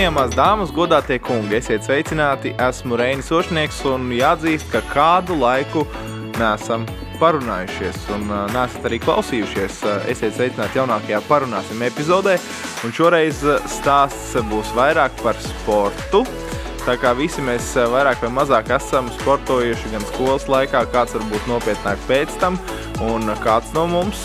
Cienījamās dāmas, godātie kungi, esiet sveicināti. Esmu Reinis Ošnieks un jāatzīst, ka kādu laiku nesam parunājušies un uh, nesat arī klausījušies. Uh, esiet sveicināti jaunākajā parunāsim epizodē. Un šoreiz stāsts būs vairāk par sportu. Tā kā visi mēs vairāk vai mazāk esam sportojuši gan skolas laikā, kāds varbūt nopietnāk pēc tam. Un kāds no mums,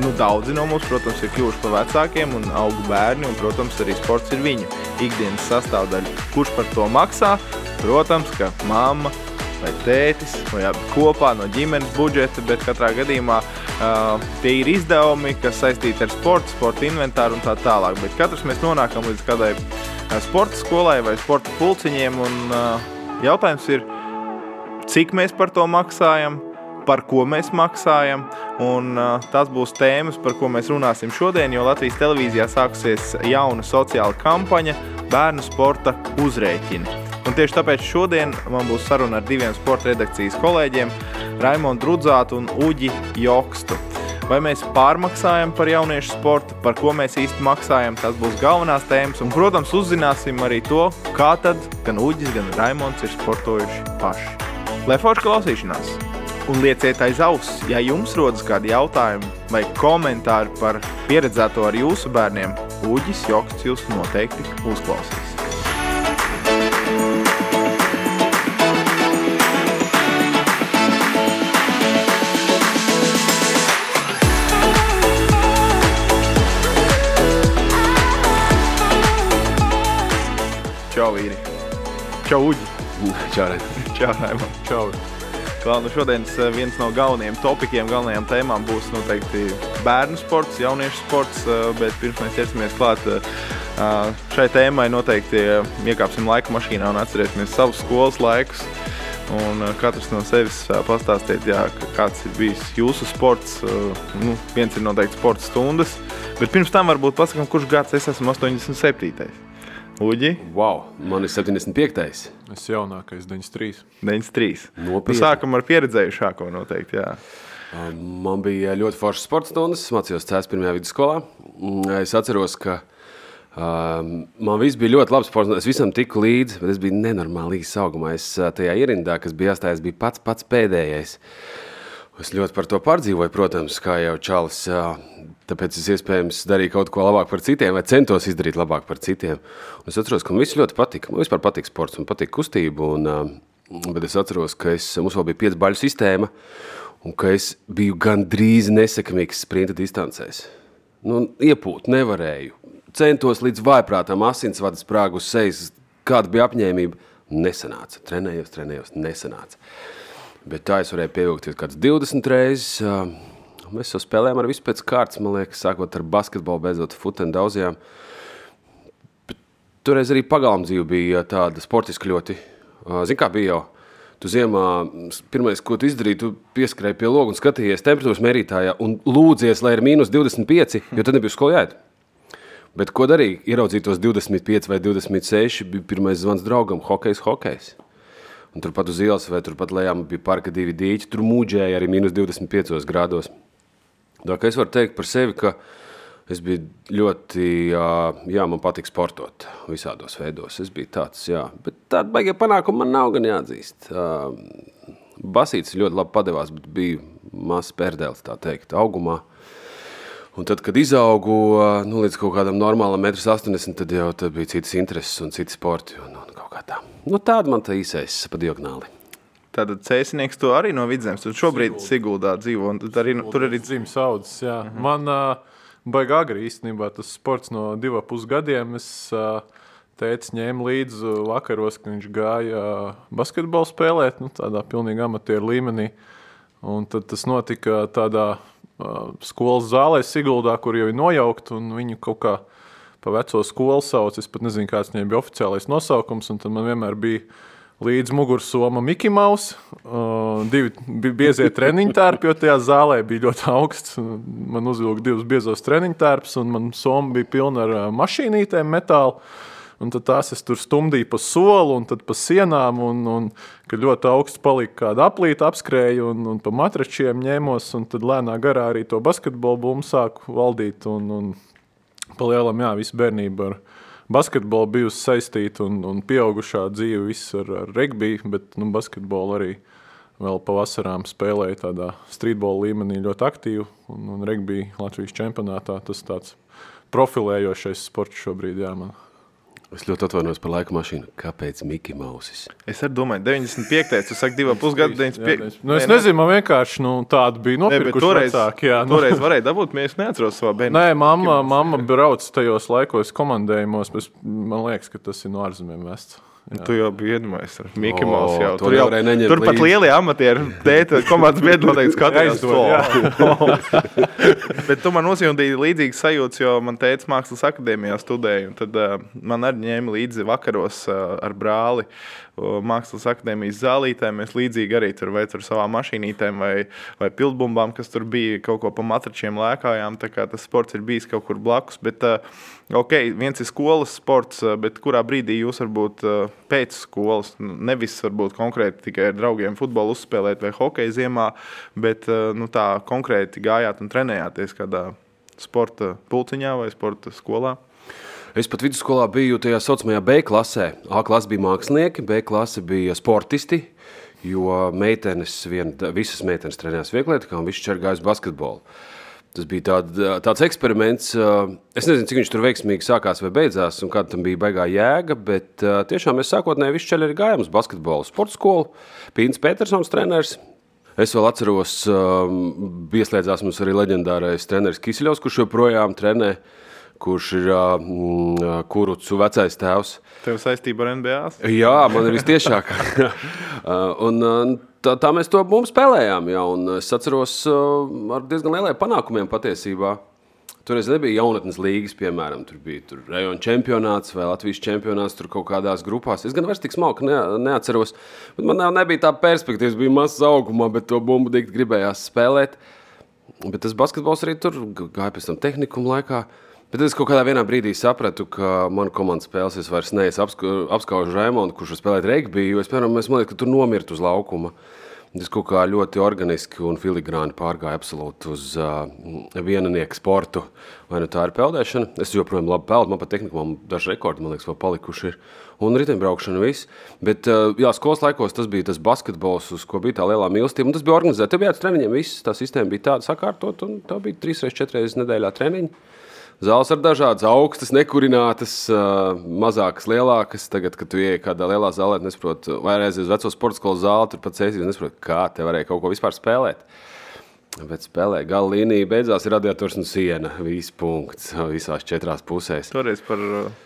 nu daudzi no mums, protams, ir kļuvuši par vecākiem un augu bērni, un, protams, arī sports ir viņu ikdienas sastāvdaļa. Kurš par to maksā? Protams, ka mamma vai tētis, vai abi kopā no ģimenes budžeta, bet katrā gadījumā uh, tie ir izdevumi, kas saistīti ar sportu, sporta inventāru un tā tālāk. Bet katrs mēs nonākam līdz kādai sporta skolai vai sporta pulciņiem, un uh, jautājums ir, cik mēs par to maksājam, par ko mēs maksājam. Un, uh, tas būs tēmas, par ko mēs runāsim šodien, jo Latvijas televīzijā sāksies jauna sociāla kampaņa Bērnu sporta uzrēķini. Un tieši tāpēc šodien man būs saruna ar diviem sporta redakcijas kolēģiem, Raimonu Drudzātu un Uģi Jokstu. Vai mēs pārmaksājam par jauniešu sportu, par ko mēs īsti maksājam, tas būs galvenās tēmas. Un, protams, uzzināsim arī to, kā tad gan Uģis, gan Raimons ir sportojuši paši. Lai forši klausīšanās! Un lieciet aiz auss, ja jums rodas kādi jautājumi vai komentāri par pieredzēto ar jūsu bērniem. Uģis Jokts jūs noteikti uzklausīs. Čau, vīri! Čau, Uģi! Čau, Raimond! Čau, Raimond! Čau! Vēl, nu šodienas eh, viens no galvenajiem topikiem, galvenajām tēmām būs noteikti bērnu sports, jauniešu sports. Eh, bet pirms mēs ķersimies klāt eh, šai tēmai, noteikti iekāpsim laika mašīnā un atcerēsimies savus skolas laikus. Un katrs no sevis pastāstiet, jā, kāds ir bijis jūsu sports. Nu, viens ir noteikti sporta stundas, bet pirms tam varbūt pasakām, kurš gads es esmu 87. Uģi? Wow, man ir 75. Es jaunākais, 93. 93. Nopietni. Nu, sākam ar pieredzējušāko noteikti. Jā. Man bija ļoti foršas sporta stundas, mācījos CS pirmajā vidusskolā. Mm, es atceros, ka um, man viss bija ļoti labs sports. Es visam tiku līdzi, bet es biju nenormāli īsts augumā. Es tajā ierindā, kas bija jāstājas, bija pats pats pēdējais. Es ļoti par to pārdzīvoju, protams, kā jau Čālis Tāpēc es iespējams darīju kaut ko labāk par citiem, vai centos izdarīt labāk par citiem. Un es atceros, ka man viss ļoti patika. Man vispār patīk sports un patīk kustība. Un, bet es atceros, ka es, mums vēl bija piecu baļu sistēma, un ka es biju gandrīz nesakamīgs sprinta distancēs. Nu, iepūt nevarēju. Centos līdz vājprātām asinsvadas sprāgu uz sejas, kāda bija apņēmība. Nesanāca. Trenējos, trenējos, nesanāca. Bet tā es varēju pievilkties kāds 20 reizes Mēs jau spēlējām ar visu pēc kārtas, man liekas, sākot ar basketbolu, beidzot futenu daudzajām. Bet toreiz arī pagalma dzīve bija tāda sportiski ļoti. Zini, kā bija jau? Tu ziemā, pirmais, ko tu izdarīji, tu pieskrēji pie loga un skatījies temperatūras mērītājā un lūdzies, lai ir mīnus 25, jo tad nebija skolā jāiet. Bet ko darīja? Ieraudzīt tos 25 vai 26, bija pirmais zvans draugam, hokejs, hokejs. Un turpat uz ielas vai turpat lejā bija parka divi dīķi, tur mūģēja arī mīnus 25 grādos. Tā kā es varu teikt par sevi, ka es biju ļoti, jā, man patīk sportot visādos veidos. Es biju tāds, jā, bet tāda baigie panākuma man nav gan jāatzīst. Basīts ļoti labi padevās, bet bija mazs pērdēls, tā teikt, augumā. Un tad, kad izaugu nu, līdz kaut kādam normālam 1,80 m, tad jau tad bija citas intereses un citi sporti. Un, un kaut kā tā. Nu, tāda man tā īsais pa diagonāli. Tātad cēsnieks to arī no vidzemes. Tur šobrīd Siguldā dzīvo. Arī, tur arī dzīves audzes. Jā. Mm -hmm. Man uh, baigā agri īstenībā tas sports no diviem pusgadiem. Es, uh, Tēvs ņēma līdzi vakaros, kad viņš gāja basketbolu spēlēt, nu, tādā pilnīgi amatieru līmenī. Un tad tas notika tādā uh, skolas zālē, Siguldā, kur jau ir nojaukta. Viņu kaut kā pa veco skolu sauc. Es pat nezinu, kāds viņai bija oficiālais nosaukums. Tad man vienmēr bija līdz mugursoma Mickey Mouse. Uh, divi biezie treniņu tērpi, jo tajā zālē bija ļoti augsts. Man uzvilka divus biezos treniņu tērpus, un man soma bija pilna ar uh, mašīnītēm, metālu. Un tad tās es tur stumdīju pa soli un pa sienām. Un, un, kad ļoti augsts palika, kāda aplīta apskrēja un, un pa matračiem ņēmos. Tad lēnā garā arī to basketbolu bumbu sāku valdīt. Un, un pa lielam, jā, visu bērnību ar basketbola bijusi saistīta un, un pieaugušā dzīve viss ar, ar regbiju, bet nu, basketbolu arī vēl pavasarām spēlēja tādā streetbola līmenī ļoti aktīvi. Un, un regbija Latvijas čempionātā tas tāds profilējošais sports šobrīd. Jā, man. Es ļoti atvainojos par laika mašīnu. Kāpēc Mikls Mausis? Es arī domāju, 95. Tu saki, divi pusgadi, 95. Nu, es nezinu, man vienkārši nu, tāda bija nopirkuši toreiz, vecāki. Jā, nu. toreiz varēja dabūt, mēs neatceros savā bērnu. Nē, mamma, mamma brauc tajos laikos komandējumos, bet man liekas, ka tas ir no ārzemēm vests. Jā. Tu jau biji iedomājies ar Mikls O, Mausu. jau. to Tur jau nevarēja neņemt tur pat līdzi. lielie amatieri, tēta, komandas biedri noteikti skatījās to. Bet tu man nosūtīji līdzīgas sajūtas, jo man teica, Mākslas akadēmijā studēja. un Tad uh, man arī ņēma līdzi vakaros uh, ar brāli. uh, Mākslas akadēmijas zālītē mēs līdzīgi arī tur vai ar savām mašīnītēm vai, vai pildbumbām, kas tur bija kaut ko pa matračiem lēkājām. Tas sports ir bijis kaut kur blakus. Bet, uh, Ok, viens ir skolas sports, uh, bet kurā brīdī jūs varbūt uh, pēc skolas, nevis varbūt konkrēti tikai ar draugiem futbolu uzspēlēt vai hokeju ziemā, bet nu, tā konkrēti gājāt un trenējāties kādā sporta pulciņā vai sporta skolā? Es pat vidusskolā biju tajā saucamajā B klasē. A klase bija mākslinieki, B klase bija sportisti. Jo meitenes, vien, visas meitenes trenējās vieglietkā un visas čergājas basketbolu. Tas bija tād, tāds eksperiments. Es nezinu, cik viņš tur veiksmīgi sākās vai beidzās, un kāda tam bija baigā jēga. Bet tiešām mēs sākotnēji visi ceļi arī gājām uz basketbolu sporta skolu. Pīns Petersons, treneris. Es vēl atceros, ieslēdzās mums arī leģendārais treneris Kisiļovs, kurš joprojām trenē, kurš ir mm, kurucu vecais tēvs. Tev saistība ar NBA? Jā, man ir vistiešāk. un, tā, tā mēs to spēlējām. Jā, un es atceros ar diezgan lieliem panākumiem patiesībā. Toreiz nebija jaunatnes līgas, piemēram, tur bija tur rajona čempionāts vai Latvijas čempionāts tur kaut kādās grupās. Es gan vairs tik smalki ne, neatceros, bet man nebija tā perspektīva. Es biju mazs augumā, bet to bumbu dikti gribējās spēlēt. Bet tas basketbols arī tur gāja pēc tam tehnikuma laikā. Bet es kaut kādā brīdī sapratu, ka manā komandas spēlēs es vairs neesmu apskaužu Raimondu, kurš spēlēja regbiju. Es, piemēram, es domāju, ka tur nomirtu uz laukuma. Tas kaut kā ļoti organiski un filigrāni pārgāja absolūti uz uh, viennieku sportu. Vai nu tā ir peldēšana? Es joprojām labi peldu, man pat tehnikā daži rekordi, man liekas, vēl palikuši ir. Un riteņbraukšana viss. Bet, uh, jā, skolas laikos tas bija tas basketbols, uz ko bija tā lielā mīlestība. Tas bija organizēts. Tur bija treniņiem, viss tā sistēma bija tāda sakārtot, un tā bija trīs reizes, četras reizes nedēļā treniņi. Zāles ir dažādas, augstas, nekurinātas, mazākas, lielākas. Tagad, kad tu ienāc kādā lielā zālē, nesaproti, vai aizies uz veco sporta skolu zāli, tur pats esi, nesaproti, kā te varēja kaut ko vispār spēlēt. Bet spēlē gala līnija beidzās ir radiators un siena. Viss punkts visās četrās pusēs. Toreiz par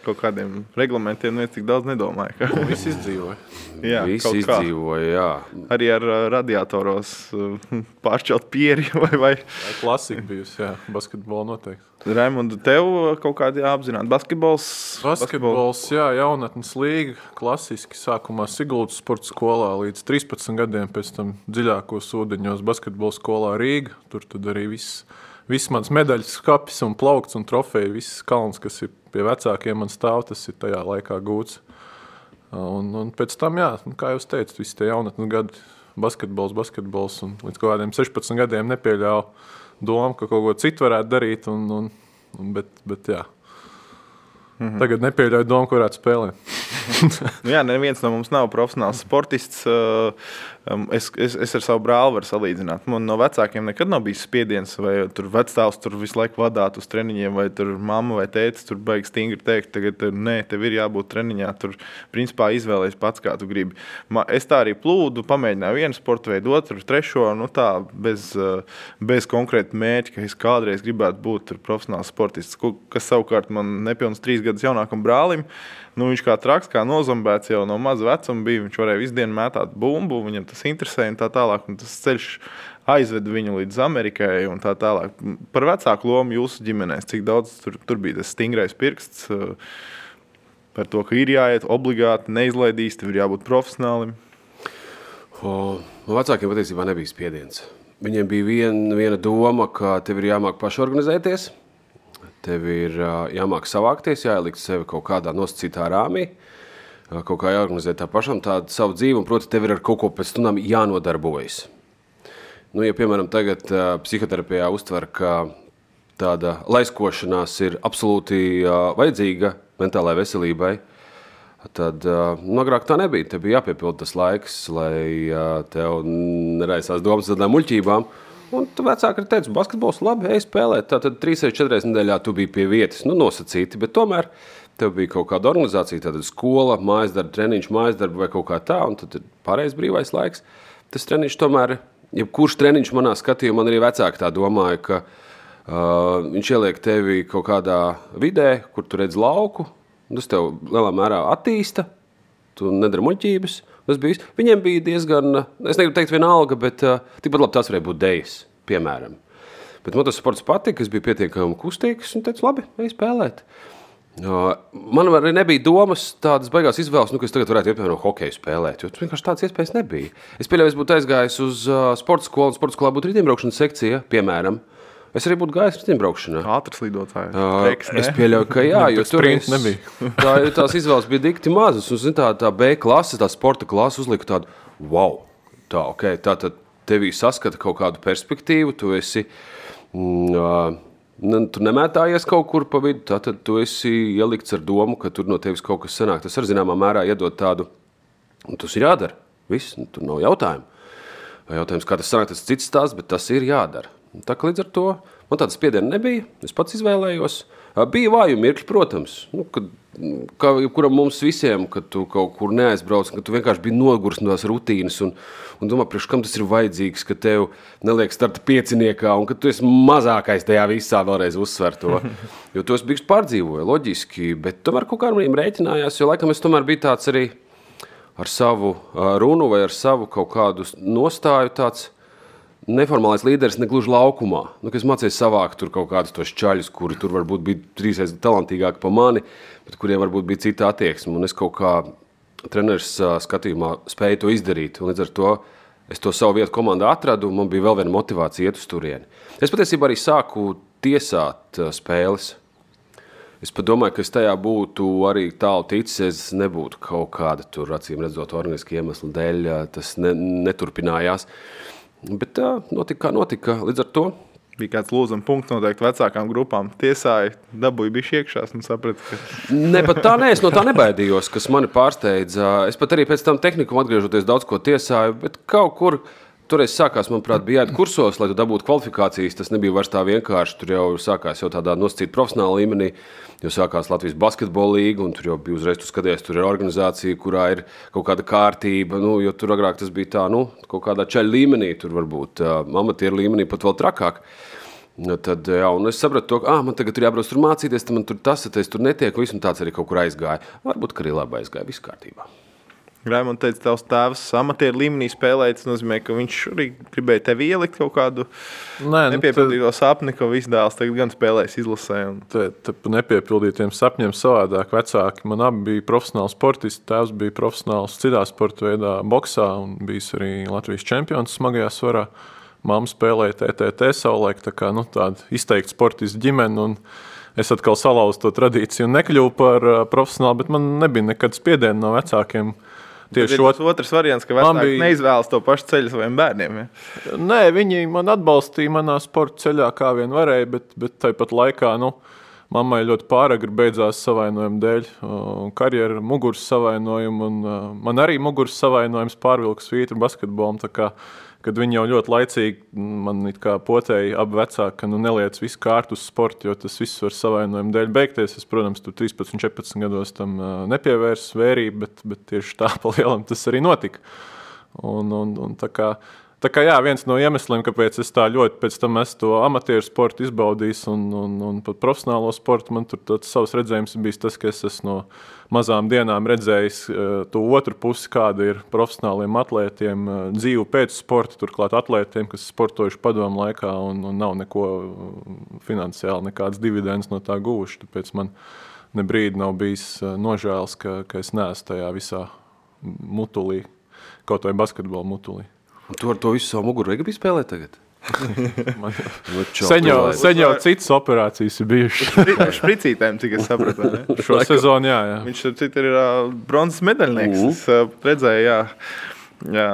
kaut kādiem reglamentiem neviens tik daudz nedomāja. Ka... Viss izdzīvoja. jā, Viss kaut kā. izdzīvoja, jā. Arī ar radiatoros pāršķelt pieri vai, vai Tā klasika bijusi, jā, basketbola noteikti. Raimonda, tev kaut kādi jāapzināt. Basketbols. Basketbols, jā, jaunatnes līga, klasiski sākumā Siguldas sporta skolā līdz 13 gadiem, pēc tam dziļākos ūdeņos basketbola skolā Rīga. Tur arī viss, viss mans medaļas skapis un plaukts un trofeja, viss kalns, kas ir pie vecākiem man stāv, tas ir tajā laikā gūts. Un, un pēc tam, jā, nu, kā jau teicu, visi tie jaunatnes gadi, basketbols, basketbols un līdz kaut kādiem 16 gadiem nepieļāvu domu, ka kaut ko citu varētu darīt. Un, un, un, bet, bet, jā. Mm -hmm. Tagad nepieļauju domu, ka varētu spēlēt. Nu, jā, neviens no mums nav profesionāls sportists. Um, Es, es, es ar savu brāli varu salīdzināt. Man no vecākiem nekad nav bijis spiediens, vai tur vecāks tur visu laiku vadīt uz treniņiem, vai tur mamma vai tēvs tur beigas stingri teikt, tagad tur, nē, tev ir jābūt treniņā. Tur principā izvēlēties pats, kā tu gribi. Ma, es tā arī plūdu, pamēģināju vienu sporta veidu, otru, trešo, nu tā bez, uh, bez konkrēta mērķa, ka es kādreiz gribētu būt profesionāls sportists, kas savukārt man nepilns trīs gadus jaunākam brālim. Nu, viņš kā traks, kā nozombēts jau no maza vecuma bija. Viņš varēja visu dienu mētāt bumbu, viņam tas interesēja un tā tālāk. Un tas ceļš aizveda viņu līdz Amerikai un tā tālāk. Par vecāku lomu jūsu ģimenēs, cik daudz tur, tur bija tas stingrais pirksts. uh, Par to, ka ir jāiet obligāti, neizlaidīs, tev ir jābūt profesionālim. O, vecākiem patiesībā nebija spiediens. Viņiem bija vien, viena doma, ka tev ir jāmāk pašorganizēties, tev ir jāmāk savākties, jāielikt sevi kaut kādā nosacītā rāmī, kaut kā jāorganizē tā pašam tādu savu dzīvi, un, proti, tev ir ar kaut ko pēc stundām jānodarbojas. Nu, ja, piemēram, tagad psihoterapijā uztver, ka tāda laiskošanās ir absolūti vajadzīga mentālajai veselībai. Tad nu, agrāk tā nebija. Te bija jāpiepilda tas laiks, lai tev neraisās domas tādām muļķībām. Un tu vecāki ir teicis, basketbols labi, ej spēlēt. Tātad 3-4 reizes nedēļā tu biji pie vietas, nu nosacīti, bet tomēr tev bija kaut kāda organizācija, tātad skola, mājas darba, treniņš, mājas darba vai kaut kā tā, un tad ir pārējais brīvais laiks. Tas treniņš tomēr, jebkurš treniņš manā skatījumā, man arī vecāki tā domāja, ka uh, viņš ieliek tevi kaut kādā vidē, kur tu redz lauku, tas tev lielā mērā attīsta, tu nedari muļķības. Tas bija, viss. viņiem bija diezgan, es negribu teikt, vienalga, bet uh, tikpat labi tas varēja būt dejas, piemēram. Bet motosports patika, es biju pietiekami kustīgs un teicu, labi, ej spēlēt. Uh, man arī nebija domas, tādas baigās izvēles, nu, ka es tagad varētu iet, piemēram, hokeju spēlēt. Jo tur vienkārši tādas iespējas nebija. Es pieļauju, es būtu aizgājis uz uh, sporta skolu, un sporta skolā būtu rītdienbraukšanas sekcija, piemēram. Es arī būtu gājis riteņbraukšanā. Ātrs lidotājs. Uh, es pieļauju, ka jā, jo tur sprints nebija. tā, tās izvēles bija dikti mazas. Un, zin, tā, tā B klase, tā sporta klase uzlika tādu wow. Tā, okay, tā tad tevī saskata kaut kādu perspektīvu, tu esi. Mm, uh, tu nemētājies kaut kur pa vidu, tad tu esi ielikts ar domu, ka tur no tevis kaut kas sanāk. Tas ar zināmā mērā iedod tādu, un tas ir jādara. Viss, nu, tur nav jautājumu. Jautājums, kā tas sanāk, tas cits stāsts, bet tas ir jādara. Tā kā līdz ar to man tāda spiediena nebija. Es pats izvēlējos. Bija vāju mirkļi, protams, nu, kad, kā jebkuram mums visiem, kad tu kaut kur neaizbrauc, ka tu vienkārši biji noguris no tās rutīnas un, un domā, priekš kam tas ir vajadzīgs, ka tev neliek starta pieciniekā un ka tu esi mazākais tajā visā vēlreiz uzsver to. Jo to es biju pārdzīvoju, loģiski, bet tomēr kaut kādam rēķinājās, jo laikam es tomēr biju tāds arī ar savu runu vai ar savu kaut kādu nostāju tāds neformālais līderis ne gluži laukumā. Nu, es mācījos savākt tur kaut kādus tos čaļus, kuri tur varbūt bija trīsreiz talantīgāki par mani, bet kuriem varbūt bija cita attieksme. Un es kaut kā treneris skatījumā spēju to izdarīt. Līdz ar to es to savu vietu komandā atradu, un man bija vēl viena motivācija iet uz turieni. Es patiesībā arī sāku tiesāt spēles. Es domāju, ka es tajā būtu arī tālu ticis. Es nebūtu kaut kāda tur, acīm redzot, organiska iemesla dēļ. Tas ne, neturpinājās. Bet tā notika, kā notika. Līdz ar to bija kāds lūzuma punkts noteikti vecākām grupām. Tiesāja, dabūja bija iekšā. Es sapratu, ka. ne, tā nē, es no tā nebaidījos, kas mani pārsteidza. Es pat arī pēc tam tehniku atgriežoties daudz ko tiesāju, bet kaut kur. Toreiz sākās, manuprāt, bija jāiet kursos, lai dabūtu kvalifikācijas. Tas nebija vairs tā vienkārši. Tur jau sākās jau tādā nosacītā profesionālā līmenī. Jo sākās Latvijas basketbola līnija, un tur jau bija uzreiz skaties, tur ir organizācija, kurā ir kaut kāda kārtība. Nu, jo tur agrāk tas bija tā, nu, kaut kādā ceļa līmenī, tur varbūt uh, amatieru līmenī pat vēl trakāk. Nu, tad jā, es sapratu, ka ah, man tagad ir jābrauc tur mācīties, tad man tur tas, tas tur netiek, un tāds arī kaut kur aizgāja. Varbūt arī labi aizgāja, viss kārtībā. Raimunds teica, tavs tēvs amatieru līmenī spēlēja. Tas nozīmē, ka viņš arī gribēja tevi ielikt kaut kādu Nē, nu, nepiepildīto tad... sapni, ka viss dēls tagad gan spēlēs izlasē. Un... Par nepiepildītiem sapņiem savādāk. Vecāki man abi bija profesionāli sportisti. Tēvs bija profesionāls citā sporta veidā, boxā un bijis arī Latvijas čempions smagajā svarā. Māma spēlēja TTT savulaik, tā kā nu, tāda izteikta sportistu ģimene. Es atkal salauzu to tradīciju un nekļuvu par uh, profesionāli, bet man nebija nekad spiediena no vecākiem. Uh, Tieši tas otrs variants, ka vecāki bija... neizvēlas to pašu ceļu saviem bērniem. Ja? Nē, viņi man atbalstīja manā sporta ceļā, kā vien varēja, bet, bet tāpat laikā. Nu, Mammai ļoti pāragri beidzās savainojuma dēļ, karjeras, muguras savainojuma. Man arī muguras savainojums pārvilka svītru basketbolam kad viņi jau ļoti laicīgi man potēja abi vecāki, ka nu, neliec visu kārtu uz sporta, jo tas viss var savainojumu dēļ beigties. Es, protams, tur 13, 14 gados tam nepievērsu vērību, bet, bet tieši tā pa lielam tas arī notika. Un, un, un tā kā Tā kā jā, viens no iemesliem, kāpēc es tā ļoti pēc tam esmu to amatieru sportu izbaudījis un, un, un pat profesionālo sportu, man tur tāds savs redzējums bijis tas, ka es esmu no mazām dienām redzējis uh, to otru pusi, kāda ir profesionāliem atlētiem uh, dzīve pēc sporta, turklāt atlētiem, kas sportojuši padomu laikā un, un nav neko eh, finansiāli, nekāds dividends no tā guvuši. Tāpēc man ne brīdi nav bijis nožēls, ka, ka es neesmu tajā visā mutulī, kaut vai basketbola mutulī. Tu ar to visu savu muguru biji spēlēt tagad? sen, jau, sen jau citas operācijas ir bijušas. Špricītēm, cik es sapratu. Šo sezonu, jā. jā. Viņš ir uh, bronzas medaļnieks. Uh. Es uh, redzēju, jā. jā.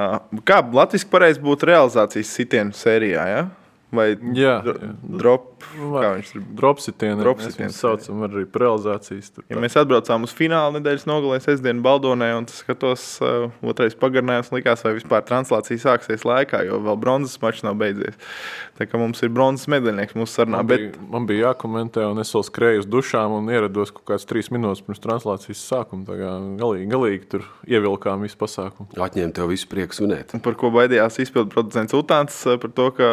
Kā Latvijas pareizi būtu realizācijas sitienu sērijā, jā? Vai jā, jā. drop kā viņš tur Dropsitieni. Dropsitiens, Mēs viņus saucam arī realizācijas. Tur, Ja mēs atbraucām uz fināla nedēļas nogalē, sestdienu Baldonē, un tas skatos, uh, otrais pagarinājums likās, vai vispār translācija sāksies laikā, jo vēl bronzas mačs nav beidzies. Tā kā mums ir bronzas medaļnieks mūsu sarunā. Man Bet, bija, man bija jākomentē, un es vēl skrēju uz dušām un ierados kaut kādas trīs minūtes pirms translācijas sākuma. Tā kā Galīgi, galīgi tur ievilkām visu pasākumu. Atņemt tev visu prieku svinēt. par ko baidījās izpildu producents Utāns, uh, par to, ka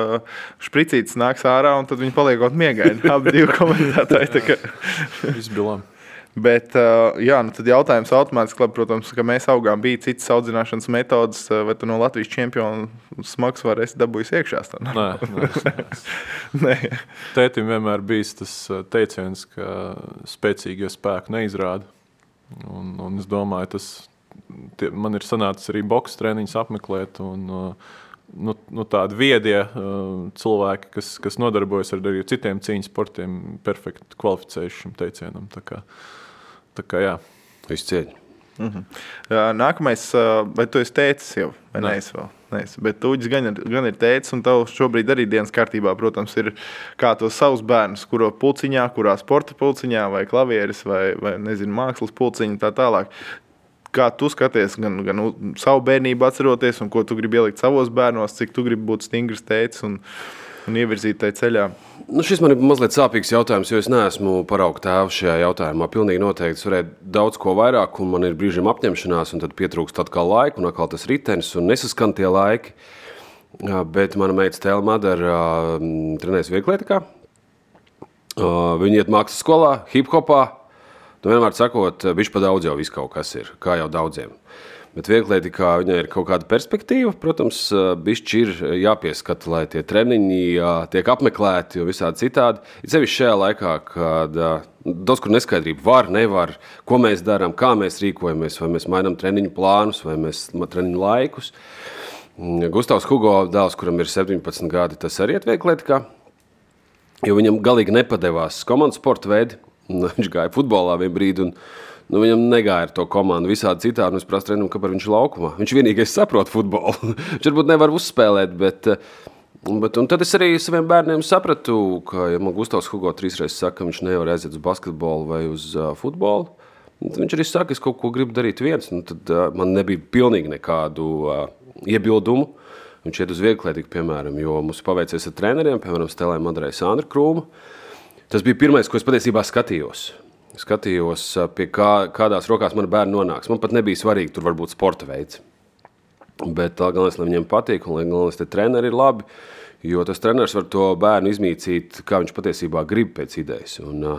špricītis nāks ārā, un tad viņi paliek kaut miegaini. Abi divi komentētāji. tā kā- Viss bija labi. Bet, uh, jā, nu tad jautājums automātiski, labi, protams, ka mēs augām, bija citas audzināšanas metodas, uh, vai tu no Latvijas čempiona smagsvaru esi dabūjis iekšā. Nē, nē. Nē, Tētim vienmēr bijis tas uh, teiciens, ka spēcīgie spēki neizrāda. Un, un es domāju, tas tie, man ir sanācis arī boxe treniņus apmeklēt. Un, uh, nu, nu, tādi viedie uh, cilvēki, kas, kas nodarbojas ar arī citiem cīņas sportiem, perfekti kvalificējuši šim teicienam. Tā kā, tā kā, jā. Visu cieņu. Jā, Nākamais, uh, vai tu esi teicis jau? Vai Nē. neesi vēl? Neesi. Bet tu gan ir, gan ir teicis, un tev šobrīd arī dienas kārtībā, protams, ir kā tos savus bērnus, kuro pulciņā, kurā sporta pulciņā, vai klavieris, vai, vai nezinu, mākslas pulciņā, tā tālāk. Kā tu skaties, gan, gan savu bērnību atceroties, un ko tu gribi ielikt savos bērnos, cik tu gribi būt stingrs teicis un, un ievirzīt tajā ceļā. Nu, šis man ir mazliet sāpīgs jautājums, jo es neesmu paraugs tēvs šajā jautājumā. Pilnīgi noteikti es varētu daudz ko vairāk, un man ir brīžiem apņemšanās, un tad pietrūkst atkal laika, un atkal tas ritenis, un nesaskan tie laiki. Bet mana meita Stēla Madara trenējas vieglietikā. Viņa iet mākslas skolā, hip hopā. Nu, vienmēr sakot, viņš pa daudz jau viss kaut kas ir, kā jau daudziem. Bet vieglietikā viņai ir kaut kāda perspektīva. Protams, bišķi ir jāpieskata, lai tie treniņi tiek apmeklēti un visādi citādi. Ir sevišķi šajā laikā, kad ā, daudz kur neskaidrība var, nevar, ko mēs darām, kā mēs rīkojamies, vai mēs mainām treniņu plānus, vai mēs treniņu laikus. Mm, Gustavs Hugo dēls, kuram ir 17 gadi, tas arī ir vieglietikā. Jo viņam galīgi nepadevās komandas sporta veidi. Viņš gāja futbolā vienā brīdī. Nu, viņam negāja ar to komandu visādi citādi. Es prasu treniņam, kāpēc viņš ir laukumā. Viņš vienīgais saprot futbolu. viņš varbūt nevar uzspēlēt. Bet, eh, bet, tad es arī saviem bērniem sapratu, ka, ja man Gustavs Hugo trīsreiz saka, ka viņš nevar aiziet uz basketbolu vai uz uh, futbolu, tad viņš arī saka, ka es kaut ko gribu darīt viens. Nu, tad uh, man nebija pilnīgi nekādu uh, iebildumu. Viņš iet uz vieglietību, piemēram, jo mums paveicies ar treneriem, piemēram, Stelē Madrai Sandra Krūmu. Tas bija pirmais, ko es patiesībā skatījos. Skatījos, pie kā, kādās rokās mana bērna nonāks. Man pat nebija svarīgi, tur var būt sporta veids. Bet galvenais, lai viņiem patīk, un lai galvenais, ka treneri ir labi. Jo tas treneris var to bērnu izmīcīt, kā viņš patiesībā grib pēc idejas. Un, ā,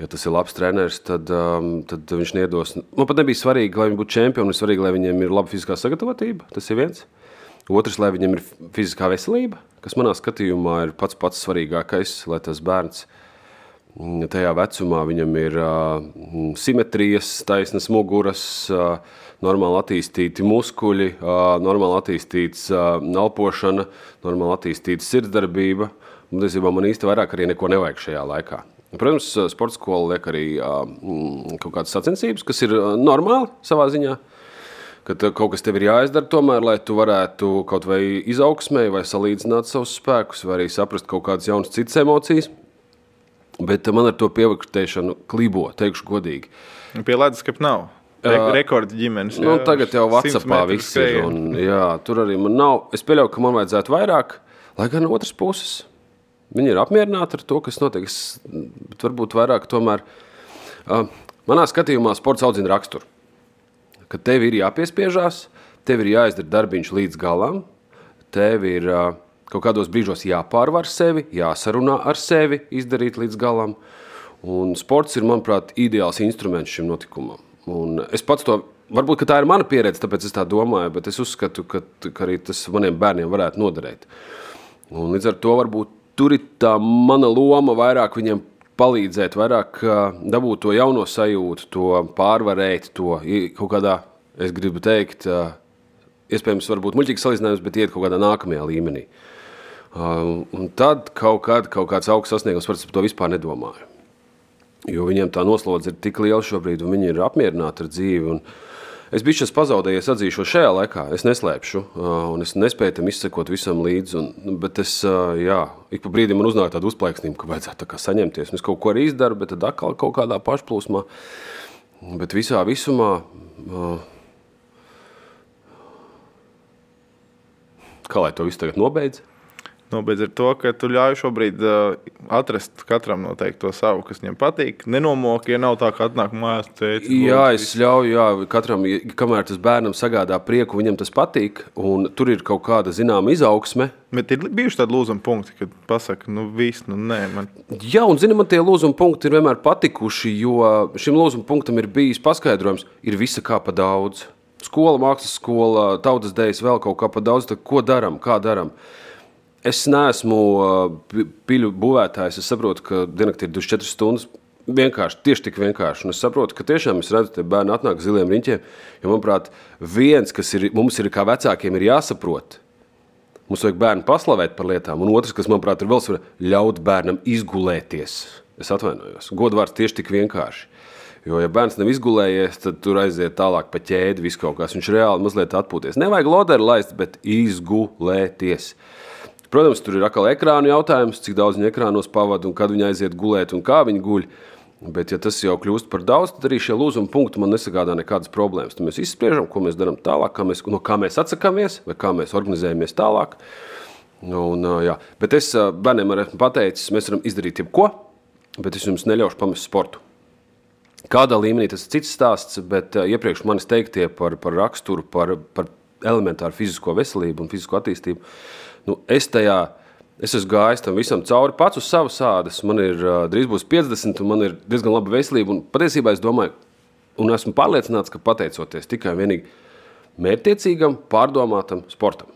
ja tas ir labs treneris, tad, um, tad viņš nedos. Man pat nebija svarīgi, lai viņi būtu čempioni. Ir svarīgi, lai viņiem ir laba fiziskā sagatavotība. Tas ir viens. Otrs, lai viņam ir fiziskā veselība, kas manā skatījumā ir pats pats svarīgākais, lai tas bērns tajā vecumā viņam ir uh, simetrijas, taisnas muguras, uh, normāli attīstīti muskuļi, uh, normāli attīstīts uh, elpošana, normāli attīstīta sirdsdarbība. Un, Tiesībā man īsti vairāk arī neko nevajag šajā laikā. Protams, sporta skola liek arī uh, kaut kādas sacensības, kas ir normāli savā ziņā ka tev kaut kas tev ir jāizdara, tomēr, lai tu varētu kaut vai izaugsmē, vai salīdzināt savus spēkus, vai arī saprast kaut kādas jaunas citas emocijas. Bet man ar to pievērtēšanu klibo, teikšu godīgi. Pie leduskapa nav. Re Jā. rekorda ģimenes. Nu, jā, tagad jau 100 Vācijā metru viss ir. Un, jā, tur arī man nav. Es pieļauju, ka man vajadzētu vairāk, lai gan no otras puses viņi ir apmierināti ar to, kas notiek. Es- varbūt vairāk tomēr. Uh, manā skatījumā sports audzina raksturu. Ka tev ir jāpiespiežās, tev ir jāizdara darbiņš līdz galam, tev ir uh, kaut kādos brīžos jāpārvar sevi, jāsarunā ar sevi, izdarīt līdz galam. Un sports ir, manuprāt, ideāls instruments šim notikumam. Un es pats to, varbūt tā ir mana pieredze, tāpēc es tā domāju, bet es uzskatu, ka, ka arī tas maniem bērniem varētu noderēt. Un līdz ar to varbūt tur ir tā mana loma vairāk viņiem palīdzēt, vairāk dabūt to jauno sajūtu, to pārvarēt, to kaut kādā, es gribu teikt, iespējams, varbūt muļķīgs salīdzinājums, bet iet kaut kādā nākamajā līmenī. Uh, Un tad kaut, kad, kaut kāds augsts sasniegums, varbūt par to vispār nedomāju. Jo viņiem tā noslodze ir tik liela šobrīd, un viņi ir apmierināti ar dzīvi. Es biju šis pazaudējies, atzīšos šajā laikā. Es neslēpšu, un es nespēju tam izsekot visam līdzi. Un, nu, bet es, jā, ik pa brīdim man uznāk tāda uzplaiksnība, ka vajadzētu tā saņemties. Un es kaut ko arī izdaru, bet tad atkal kaut kādā pašplūsmā. Bet visā visumā. Kā lai to visu tagad nobeidz? Nobeidz ar to, ka tu ļauj šobrīd uh, atrast katram noteikti to savu, kas viņam patīk. Nenomoki, ja nav tā, ka atnāk mājās teikt, jā, es ļauju, jā, katram, kamēr tas bērnam sagādā prieku, viņam tas patīk, un tur ir kaut kāda zināma izaugsme. Bet ir bijuši tādi lūzuma punkti, kad pasaka, nu viss, nu nē. Man... Jā, un zini, man tie lūzuma punkti ir vienmēr patikuši, jo šim lūzuma punktam ir bijis paskaidrojums, ir visa kā pa daudz. Skola, mākslas skola, tautas dēļas, vēl kaut kā pa daudz, tad ko darām, kā darām. Es neesmu piļu būvētājs. Es saprotu, ka diennaktī ir 24 stundas. Vienkārši, tieši tik vienkārši. Un es saprotu, ka tiešām es redzu, ka bērni atnāk ziliem riņķiem. Jo, manuprāt, viens, kas ir, mums ir kā vecākiem, ir jāsaprot. Mums vajag bērnu paslavēt par lietām, un otrs, kas, manuprāt, ir vēl svarīgāk, ļaut bērnam izgulēties. Es atvainojos. Godvārds tieši tik vienkārši. Jo, ja bērns nav izgulējies, tad tur aiziet tālāk pa ķēdi, viss kaut kas. Viņš reāli mazliet atpūties. Nevajag loderu laist, bet izgulēties. Protams, tur ir atkal ekrāna jautājums, cik daudz viņa ekrānos pavadīja un kad viņa aiziet gulēt un kā viņa guļ. Bet, ja tas jau kļūst par daudz, tad arī šie lūzuma punkti man nesagādā nekādas problēmas. Tad mēs izspriežam, ko mēs darām tālāk, kā mēs, no kā mēs atsakāmies vai kā mēs organizējamies tālāk. Un, jā. Bet es bērniem esmu pateicis, mēs varam izdarīt jebko, bet es jums neļaušu pamest sportu. Kādā līmenī tas ir cits stāsts, bet iepriekš manis teiktie par, par raksturu, par, par elementāru fizisko veselību un fizisko attīstību Nu, es tajā es esmu gājis tam visam cauri pats uz savas ādas. Man ir drīz būs 50, un man ir diezgan laba veselība. Un patiesībā es domāju, un esmu pārliecināts, ka pateicoties tikai un vienīgi mērķtiecīgam, pārdomātam sportam,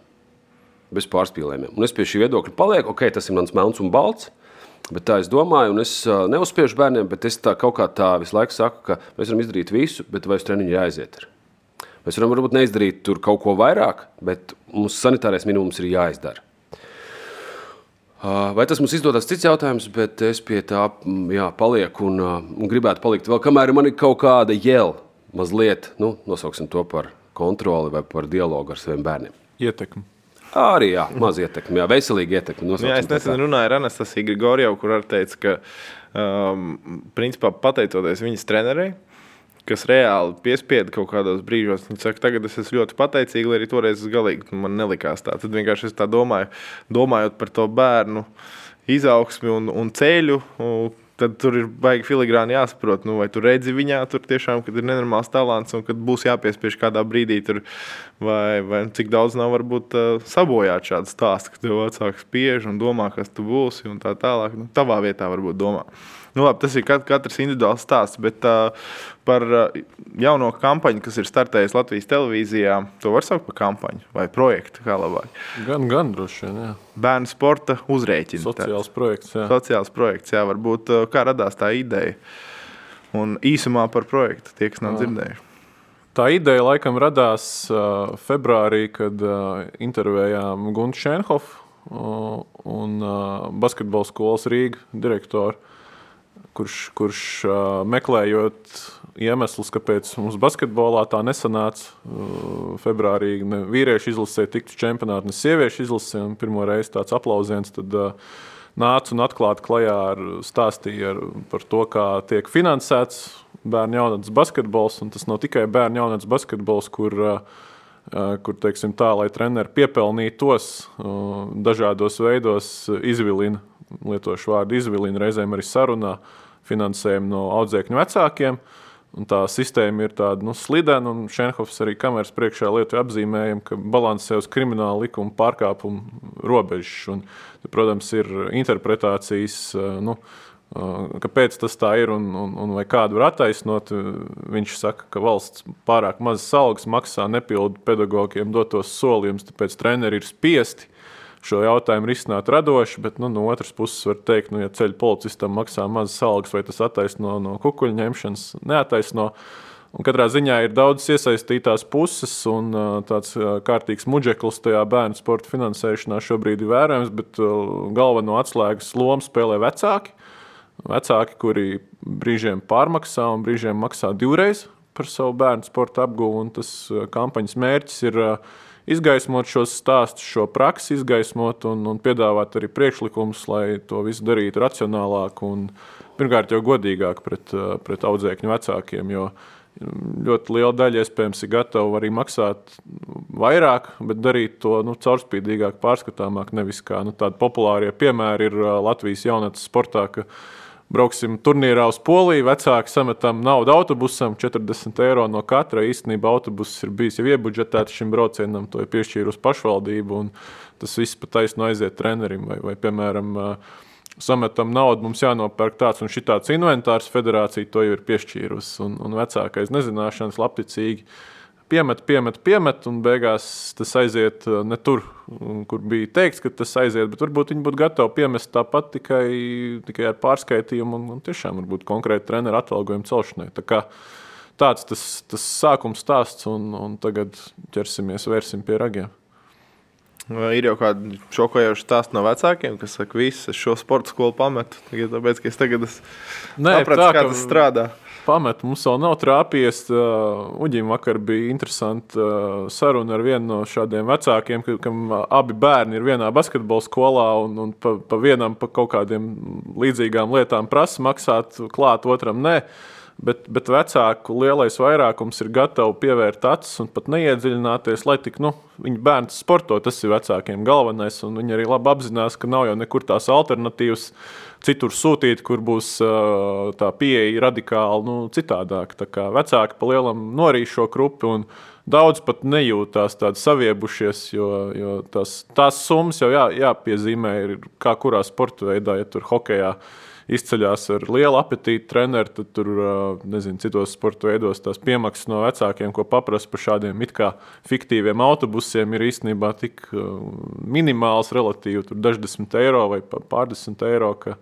bez pārspīlējumiem. Un es pie šī viedokļa palieku, ok, tas ir mans melns un balts. Bet tā es domāju, un es neuzspiežu bērniem, bet es tā kaut kā tā visu laiku saku, ka mēs varam izdarīt visu, bet vai uz treniņu jāaiziet. Ir. Mēs varam varbūt neizdarīt tur kaut ko vairāk, bet mums sanitārais minimums ir jāizdara. Vai tas mums izdodas cits jautājums, bet es pie tā jā, palieku un, un gribētu palikt vēl, kamēr man ir kaut kāda jēla, mazliet, nu, nosauksim to par kontroli vai par dialogu ar saviem bērniem. Ietekmi. Arī jā, maz ietekmi, jā, veselīgi ietekmi. Jā, es nesen runāju ar Anastasiju Grigorjevu, kur arī teica, ka um, principā pateicoties viņas trenerei, kas reāli piespieda kaut kādos brīžos. Viņa saka, tagad es esmu ļoti pateicīga, lai arī toreiz es galīgi man nelikās tā. Tad vienkārši es tā domāju, domājot par to bērnu izaugsmi un, un ceļu. Un, tad tur ir baigi filigrāni jāsaprot, nu, vai tu redzi viņā, tur tiešām ir nenormāls talants, un kad būs jāpiespiež kādā brīdī, tur, vai, vai cik daudz nav varbūt uh, sabojāt šādu stāstu, ka tev vecāks spiež un domā, kas tu būsi, un tā tālāk. Nu, tavā vietā varbūt domā. Nu, labi, tas ir katrs individuāls stāsts, bet uh, par uh, jauno kampaņu, kas ir startējusi Latvijas televīzijā, to var saukt par kampaņu vai projektu. Gan, gan droši vien. Jā. Bērnu sporta uzrēķina. Sociāls tā. projekts. Jā. Sociāls projekts, jā, varbūt uh, kā radās tā ideja. Un īsumā par projektu, tie, kas nav jā. dzirdējuši. Tā ideja laikam radās uh, februārī, kad uh, intervējām Guntu Šenhofu uh, un uh, basketbola skolas Rīgas direktoru kurš, kurš uh, meklējot iemeslus, kāpēc mums basketbolā tā nesanāca. Uh, februārī ne vīriešu izlasē tiktu čempionāti, ne sieviešu izlasē. Pirmo reizi tāds aplausiens. Tad, uh, Nāca un atklāti klajā ar stāstīju ar, par to, kā tiek finansēts bērnu jaunatnes basketbols. Tas nav tikai bērnu jaunatnes basketbols, kur uh, kur teiksim, tā, lai treneri piepelnītos dažādos veidos, izvilina, lietošu vārdu izvilina, reizēm arī sarunā finansējumu no audzēkņu vecākiem. Un tā sistēma ir tāda nu, slidena, un Šenhofs arī kameras priekšā lietu apzīmējumu, ka balansē uz krimināla likuma pārkāpumu robežas. Un, protams, ir interpretācijas, nu, kāpēc tas tā ir un, un, un vai kādu var attaisnot. Viņš saka, ka valsts pārāk mazas algas maksā, nepildu pedagogiem dotos solījumus, tāpēc treneri ir spiesti šo jautājumu risināt radoši, bet nu, no otras puses var teikt, nu, ja ceļu policistam maksā mazas algas, vai tas attaisno no kukuļu ņemšanas, neataisno. Un katrā ziņā ir daudz iesaistītās puses, un tāds kārtīgs muģeklis tajā bērnu sporta finansēšanā šobrīd ir vērojams, bet galveno atslēgas lomu spēlē vecāki. Vecāki, kuri brīžiem pārmaksā un brīžiem maksā divreiz par savu bērnu sporta apgūvu. Tas kampaņas mērķis ir izgaismot šos stāstus, šo praksi, izgaismot un, un piedāvāt arī priekšlikumus, lai to visu darītu racionālāk un pirmkārt jau godīgāk pret, pret audzēkņu vecākiem. Jo, ļoti liela daļa iespējams ir gatava arī maksāt vairāk, bet darīt to nu, caurspīdīgāk, pārskatāmāk. Nevis kā nu, tādi populārie piemēri ir Latvijas jaunatnes sportā. Brauksim turnīrā uz Poliju, vecāki sametam naudu autobusam, 40 eiro no katra. Īstenībā autobuss ir bijis jau iebudžetēts šim braucienam, to ir piešķīrusi pašvaldība. Tas viss pat taisno aiziet trenerim vai, vai piemēram, uh, sametam naudu, mums jānopērk tāds un šitāds inventārs. Federācija to jau ir piešķīrusi. Un, un vecākais nezināšanas, labticīgi piemet, piemet, piemet, un beigās tas aiziet uh, ne tur, kur bija teikts, ka tas aiziet. Bet varbūt viņi būtu gatavi piemest tāpat tikai, tikai ar pārskaitījumu un, un tiešām varbūt konkrēti treneru atalgojumu celšanai. Tā kā, tāds tas, tas sākums stāsts, un, un tagad ķersimies, vērsim pie ragiem. Ir jau kāda šokējoša stāsta no vecākiem, kas saka, visu šo sporta skolu pametu. Tāpēc, ka es tagad es Nē, sapratu, tā, kā tas strādā. Pamet, mums vēl nav trāpījies. Uh, Uģim vakar bija interesanti uh, saruna ar vienu no šādiem vecākiem, ka, kam abi bērni ir vienā basketbola skolā un, un pa, pa vienam pa kaut kādiem līdzīgām lietām prasa maksāt, klāt otram nē. Uh, Bet, bet vecāku lielais vairākums ir gatavi pievērt acis un pat neiedziļināties, lai tik nu, viņa bērns sporto. Tas ir vecākiem galvenais. Viņi arī labi apzinās, ka nav jau nekur tās alternatīvas citur sūtīt, kur būs tā pieeja radikāli nu, citādāk. Tā kā vecāki pa lielam norīd šo grupu. Daudz pat nejūtās tādi saviebušies, jo, jo tās, tās summas jau jā, jāpiezīmē, ir kā kurā sporta veidā, ja tur hokeja izceļas ar lielu apetīti treneri, tad tur, nezinu, citos sporta veidos tās piemaksas no vecākiem, ko paprasta par šādiem it kā fiktīviem autobusiem, ir īstenībā tik minimāls, relatīvi tur daždesmit eiro vai pārdesmit eiro. Ka,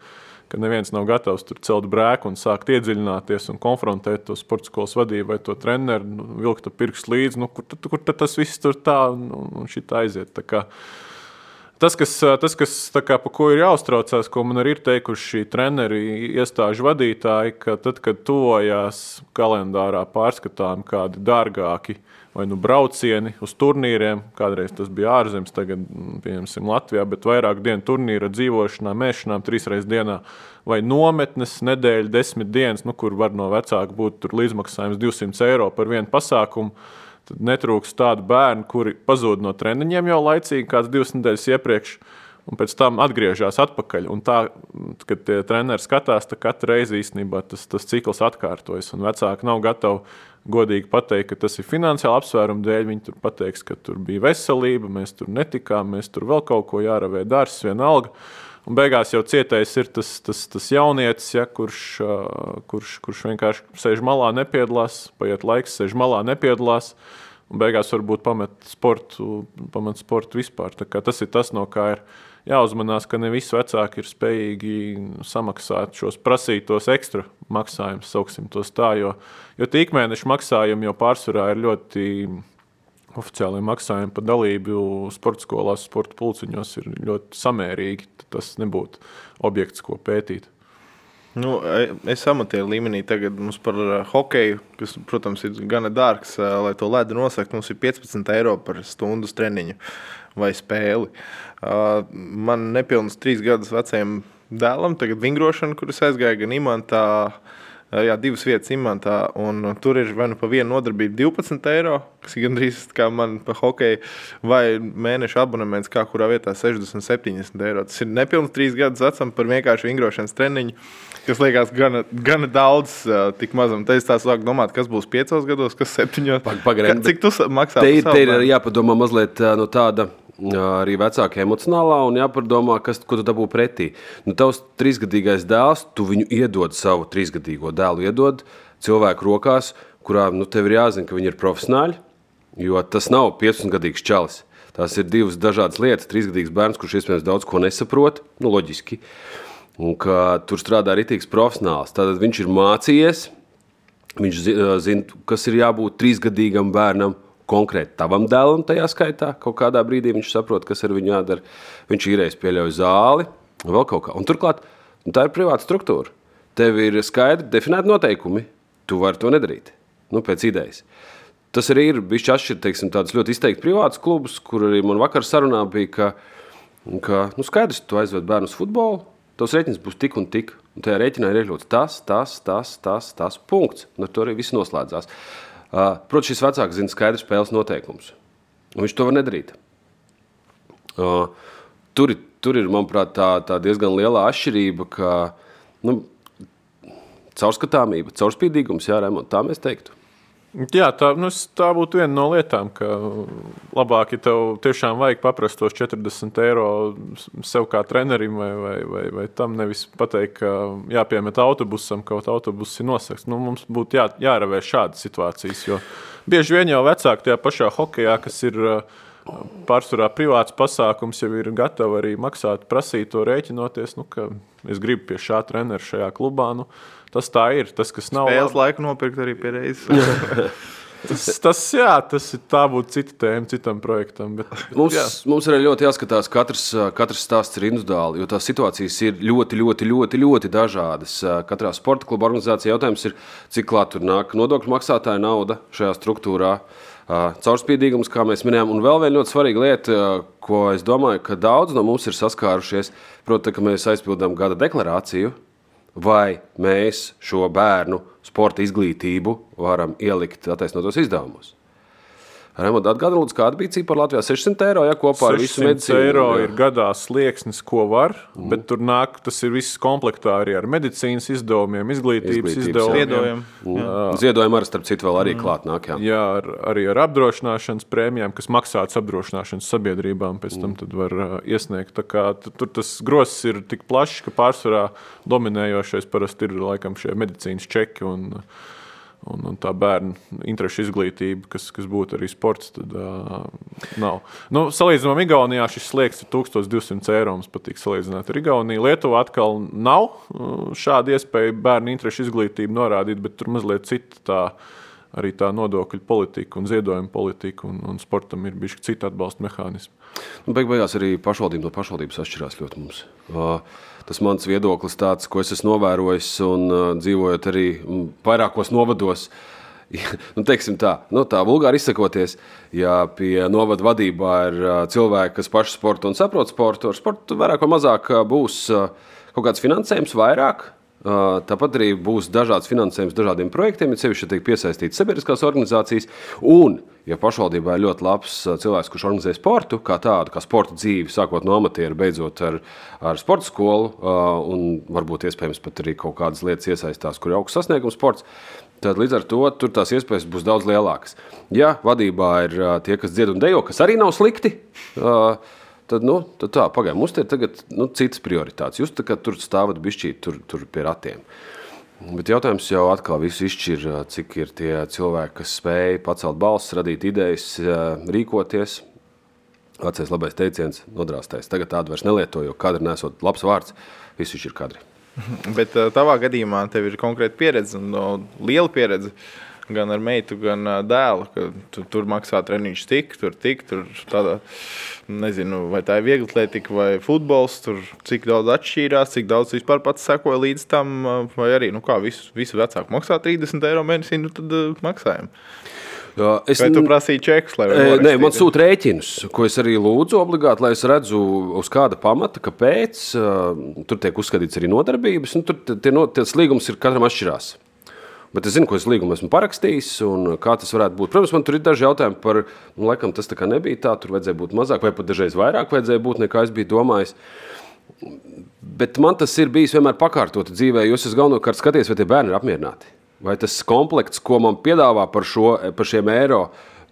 ka neviens nav gatavs tur celt brēku un sākt iedziļināties un konfrontēt to sporta skolas vadību vai to treneru, nu, vilkt pirkstu līdzi. Nu, kur, kur tas viss tur tā un, un šī aiziet? Tā kā, uh, Tas, kas, tas, kas kā, par ko ir jāuztraucās, ko man arī ir teikuši treneri, iestāžu vadītāji, ka tad, kad tuvojās kalendārā pārskatām kādi dārgāki vai nu braucieni uz turnīriem, kādreiz tas bija ārzemes, tagad, piemēram, Latvijā, bet vairāk dienu turnīra dzīvošanā, mēšanām, trīs reizes dienā, vai nometnes, nedēļa, desmit dienas, nu, kur var no vecāka būt līdzmaksājums 200 eiro par vienu pasākumu Tad netrūks tādu bērnu, kuri pazūd no treniņiem jau laicīgi, kāds divas nedēļas iepriekš. Un pēc tam atgriežas atpakaļ. Un tā, kad tie treneri skatās, tad katru reizi īstenībā tas, tas cikls atkārtojas. Un vecāki nav gatavi godīgi pateikt, ka tas ir finansiāli apsvērumu dēļ. Viņi tur pateiks, ka tur bija veselība, mēs tur netikām, mēs tur vēl kaut ko jāravē dārsts, vienalga. Un beigās jau cietais ir tas, tas, tas jaunietis, ja, kurš, kurš, kurš vienkārši sēž malā, nepiedalās, paiet laiks, sēž malā, nepiedalās. Un beigās varbūt pamet sportu, pamet sportu vispār. Tas ir tas, no kā ir jāuzmanās, ka ne visi vecāki ir spējīgi samaksāt šos prasītos ekstra maksājumus, sauksim tos tā. Jo, jo tīkmēneša maksājumi jau pārsvarā ir ļoti oficiālajie maksājumi par dalību sporta skolās, sporta pulciņos ir ļoti samērīgi. Tas nebūtu objekts, ko pētīt. Nu, e, es amatieru līmenī tagad mums par e, hokeju, kas, protams, ir gana dārgs, e, lai to ledu nosaktu. Mums ir 15 eiro par stundu treniņu vai spēli. Man nepilnīgi trīs gadus vecajam dēlam, tagad vingrošana, kuras aizgāja gan imantā, jā, divas vietas imantā, un tur ir vai nu pa vienu nodarbību 12 eiro, kas ir gandrīz kā man pa hokeju, vai mēneša abonements, kā kurā vietā 60, 70 eiro. Tas ir nepilns trīs gadus vecam par vienkāršu vingrošanas treniņu, kas liekas gana, gana daudz, tik mazam. Tad es tā sāku domāt, kas būs piecos gados, kas septiņos. Pagaidām, cik tu maksā? Te te ir jāpadomā mazliet no tāda arī vecāka emocionālā un jāpadomā, kas, tu dabū pretī. Nu, tavs trīsgadīgais dēls, tu viņu iedod savu trīsgadīgo dēlu, iedod cilvēku rokās, kurā nu, tev ir jāzina, ka viņi ir profesionāļi, jo tas nav 15-gadīgs čalis. Tās ir divas dažādas lietas. Trīsgadīgs bērns, kurš iespējams daudz ko nesaprot, nu, loģiski. Un ka tur strādā rītīgs profesionāls. Tad viņš ir mācījies, viņš zina, kas ir jābūt trīsgadīgam bērnam konkrēti tavam dēlam, tajā skaitā. Kaut kādā brīdī viņš saprot, kas ar viņu jādara. Viņš īrēs pieļauj zāli, vēl kaut kā. Un turklāt tā ir privāta struktūra. Tev ir skaidri definēti noteikumi. Tu vari to nedarīt. nu, pēc idejas. Tas arī ir bijis atšķirīgs, tāds ļoti izteikti privāts klubs, kur arī man vakar sarunā bija, ka, ka nu, skaidrs, tu aizved bērnu uz futbolu, tos rēķins būs tik un tik. Un tajā rēķinā ir iekļauts tas, tas, tas, tas, tas punkts. Un ar to arī viss noslēdzās. Protams, šis vecāks zina skaidrs spēles noteikumus. Viņš to var nedarīt. Tur, tur ir, manuprāt, tā, tā diezgan liela atšķirība, ka nu, caurskatāmība, caurspīdīgums, jā, remont, tā mēs teiktu. Jā, tā, nu, tā būtu viena no lietām, ka labāk, ja tev tiešām vajag paprast tos 40 eiro sev kā trenerim vai, vai, vai, vai tam, nevis pateikt, ka jāpiemet autobusam, kaut autobuss ir nosakts. Nu, mums būtu jā, jāravē šādas situācijas, jo bieži vien jau vecāki tajā pašā hokejā, kas ir pārsvarā privāts pasākums, jau ir gatavi arī maksāt, prasīt to rēķinoties, nu, ka es gribu pie šā trenera šajā klubā. Nu, tas tā ir. Tas, kas nav spēles laiku nopirkt arī pie reizes. tas, tas, jā, tas ir tā būtu cita tēma citam projektam. Bet, bet, mums, jā. mums arī ļoti jāskatās, katrs, katrs stāsts ir individuāli, jo tās situācijas ir ļoti, ļoti, ļoti, ļoti dažādas. Katrā sporta kluba organizācijā jautājums ir, cik klāt tur nāk nodokļu maksātāja nauda šajā struktūrā. Caurspīdīgums, kā mēs minējām, un vēl viena ļoti svarīga lieta, ko es domāju, ka daudz no mums ir saskārušies, proti, ka mēs aizpildām gada deklarāciju, vai mēs šo bērnu sporta izglītību varam ielikt attaisnotos izdevumos. Atgādina, lūdzu, kāda bija cipara Latvijā? 600 eiro, ja kopā ar visu medicīnu. eiro jā. ir gadā slieksnis, ko var, mm. bet tur nāk, tas ir viss komplektā arī ar medicīnas izdevumiem, izglītības, izglītības izdevumiem. Ziedojumi. Mm. Ziedojumi arī, starp citu, vēl arī mm. klāt nāk. Jā, jā ar, arī ar apdrošināšanas prēmijām, kas maksāts apdrošināšanas sabiedrībām, pēc tam mm. var uh, iesniegt. Kā tur tas grosis ir tik plašs, ka pārsvarā dominējošais parasti ir laikam šie medicīnas čeki. Un, uh, un, un tā bērnu interešu izglītība, kas, kas būtu arī sports, tad uh, nav. Nu, salīdzinām, Igaunijā šis slieks ir 1200 eiro. Mums patīk salīdzināt ar Igauniju. Lietuvā atkal nav šāda iespēja bērnu interešu izglītību norādīt, bet tur mazliet cita tā. Arī tā nodokļu politika un ziedojuma politika un, un sportam ir bijuši citi atbalsta mehānismi. Nu, beig beigās arī pašvaldība no pašvaldības atšķirās ļoti mums. Tas mans viedoklis, tāds, ko es esmu novērojis un dzīvojot arī vairākos novados. nu, tā, nu, tā vulgāri izsakoties, ja pie novada vadībā ir cilvēki, kas paši sporto un saprot sportu, ar sportu vairāk vai mazāk būs kaut kāds finansējums vairāk. Tāpat arī būs dažāds finansējums dažādiem projektiem, ja sevišķi tiek piesaistītas sabiedriskās organizācijas. Un, ja pašvaldībā ir ļoti labs cilvēks, kurš organizē sportu, kā tādu, kā sporta dzīvi, sākot no amatieru, beidzot ar, ar sporta skolu, un varbūt iespējams pat arī kaut kādas lietas iesaistās, kur ir augsts sasniegums sports, tad līdz ar to tur tās iespējas būs daudz lielākas. Ja vadībā ir tie, kas dzied un dejo, kas arī nav slikti, tad, nu, tad tā, pagaidām, mums ir tagad nu, citas prioritātes. Jūs tur stāvat bišķīt tur, tur pie ratiem. Bet jautājums jau atkal izšķir, cik ir tie cilvēki, kas spēj pacelt balsis, radīt idejas, rīkoties. Vecais labais teiciens, nodrāstais. Tagad tādu vairs nelietoju, jo kadri nesot labs vārds, viss ir kadri. Bet tavā gadījumā tev ir konkrēta pieredze, no liela pieredze. Uh, gan ar meitu, gan dēlu. Tu, tur maksā treniņš tik, tur tik, tur tādā. Nezinu, vai tā ir viegla atletika vai futbols, tur cik daudz atšķīrās, cik daudz vispār pats sekoja līdz tam, vai arī, nu kā, visu, visu vecāku maksā 30 eiro mēnesī, nu tad uh, maksājam. Jā, es Vai tu prasīji čekus, lai e, nē, man sūta rēķinus, ko es arī lūdzu obligāti, lai es redzu, uz kāda pamata, kāpēc. Uh, tur tiek uzskatīts arī nodarbības. Nu, tur tie, no, tie līgums ir katram atšķirās. Bet es zinu, ko es līgumu esmu parakstījis un kā tas varētu būt. Protams, man tur ir daži jautājumi par, nu, laikam tas tā kā nebija tā, tur vajadzēja būt mazāk, vai pat dažreiz vairāk vajadzēja būt, nekā es biju domājis. Bet man tas ir bijis vienmēr pakārtoti dzīvē, jo es galvenokārt skaties, vai tie bērni ir apmierināti. Vai tas komplekts, ko man piedāvā par, šo, par šiem eiro,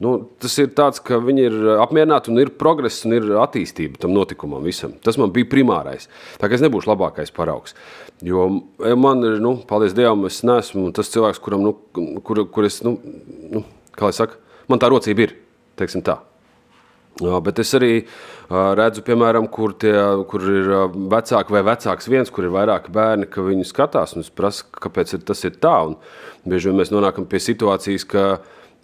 nu, tas ir tāds, ka viņi ir apmierināti un ir progress un ir attīstība tam notikumam visam. Tas man bija primārais. Tā kā es nebūšu labākais paraugs. Jo man ir, nu, paldies Dievam, es neesmu tas cilvēks, kuram, nu, kur, kur es, nu, nu, kā lai saka, man tā rocība ir, teiksim tā. Jā, bet es arī uh, redzu, piemēram, kur, tie, kur ir uh, vecāki vai vecāks viens, kur ir vairāki bērni, ka viņi skatās un prasa, kāpēc ir, tas ir tā. Un bieži vien mēs nonākam pie situācijas, ka